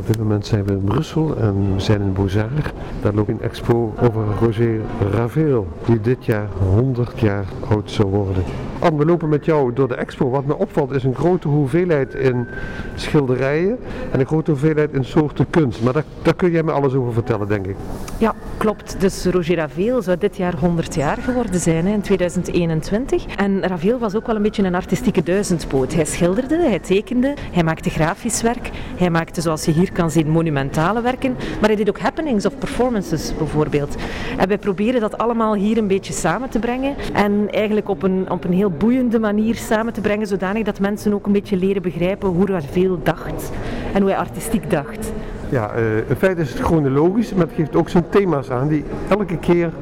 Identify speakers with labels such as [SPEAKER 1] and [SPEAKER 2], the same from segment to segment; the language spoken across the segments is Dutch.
[SPEAKER 1] Op dit moment zijn we in Brussel en we zijn in Bozar. Daar loopt een expo over Roger Ravel, die dit jaar 100 jaar oud zou worden. Anne, we lopen met jou door de expo. Wat me opvalt is een grote hoeveelheid in schilderijen en een grote hoeveelheid in soorten kunst. Maar daar, daar kun jij me alles over vertellen, denk ik.
[SPEAKER 2] Ja, klopt. Dus Roger Ravel zou dit jaar 100 jaar geworden zijn, hè, in 2021. En Ravel was ook wel een beetje een artistieke duizendpoot. Hij schilderde, hij tekende, hij maakte grafisch werk, hij maakte, zoals je hier kan zien, monumentale werken. Maar hij deed ook happenings of performances bijvoorbeeld. En wij proberen dat allemaal hier een beetje samen te brengen. En eigenlijk op een, op een heel boeiende manier samen te brengen, zodanig dat mensen ook een beetje leren begrijpen hoe Ravel dacht en hoe hij artistiek dacht.
[SPEAKER 1] Ja, uh, in feite is het chronologisch, maar het geeft ook zijn thema's aan die elke keer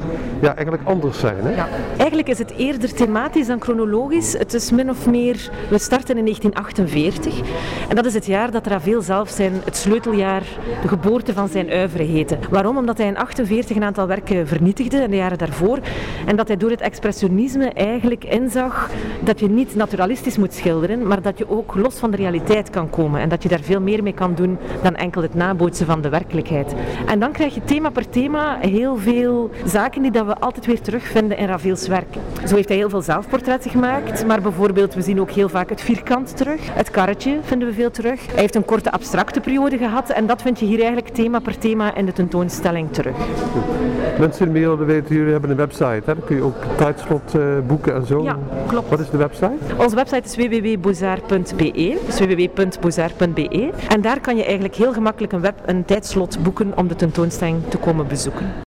[SPEAKER 1] ja, eigenlijk anders zijn. Hè? Ja,
[SPEAKER 2] eigenlijk is het eerder thematisch dan chronologisch. Het is min of meer, we starten in 1948 en dat is het jaar dat Ravel zelf zijn, het sleuteljaar, de geboorte van zijn uivere heette. Waarom? Omdat hij in 48 een aantal werken vernietigde in de jaren daarvoor en dat hij door het expressionisme eigenlijk inzag dat je niet naturalistisch moet schilderen, maar dat je ook los van de realiteit kan komen en dat je daar veel meer mee kan doen dan enkel het nabootsen van de werkelijkheid. En dan krijg je thema per thema heel veel zaken die dat we altijd weer terugvinden in Ravels werk. Zo heeft hij heel veel zelfportretten gemaakt, maar bijvoorbeeld we zien ook heel vaak het vierkant terug. Het karretje vinden we veel terug. Hij heeft een korte abstracte periode gehad en dat vind je hier eigenlijk thema per thema in de tentoonstelling terug.
[SPEAKER 1] Mensen meer willen weten, jullie hebben een website, hè? dan kun je ook tijdslot uh, boeken en zo.
[SPEAKER 2] Ja, klopt.
[SPEAKER 1] Wat is de website?
[SPEAKER 2] Onze website is www.bozaar.be, dus www.bozaar.be. En daar kan je eigenlijk heel gemakkelijk een, web, een tijdslot boeken om de tentoonstelling te komen bezoeken.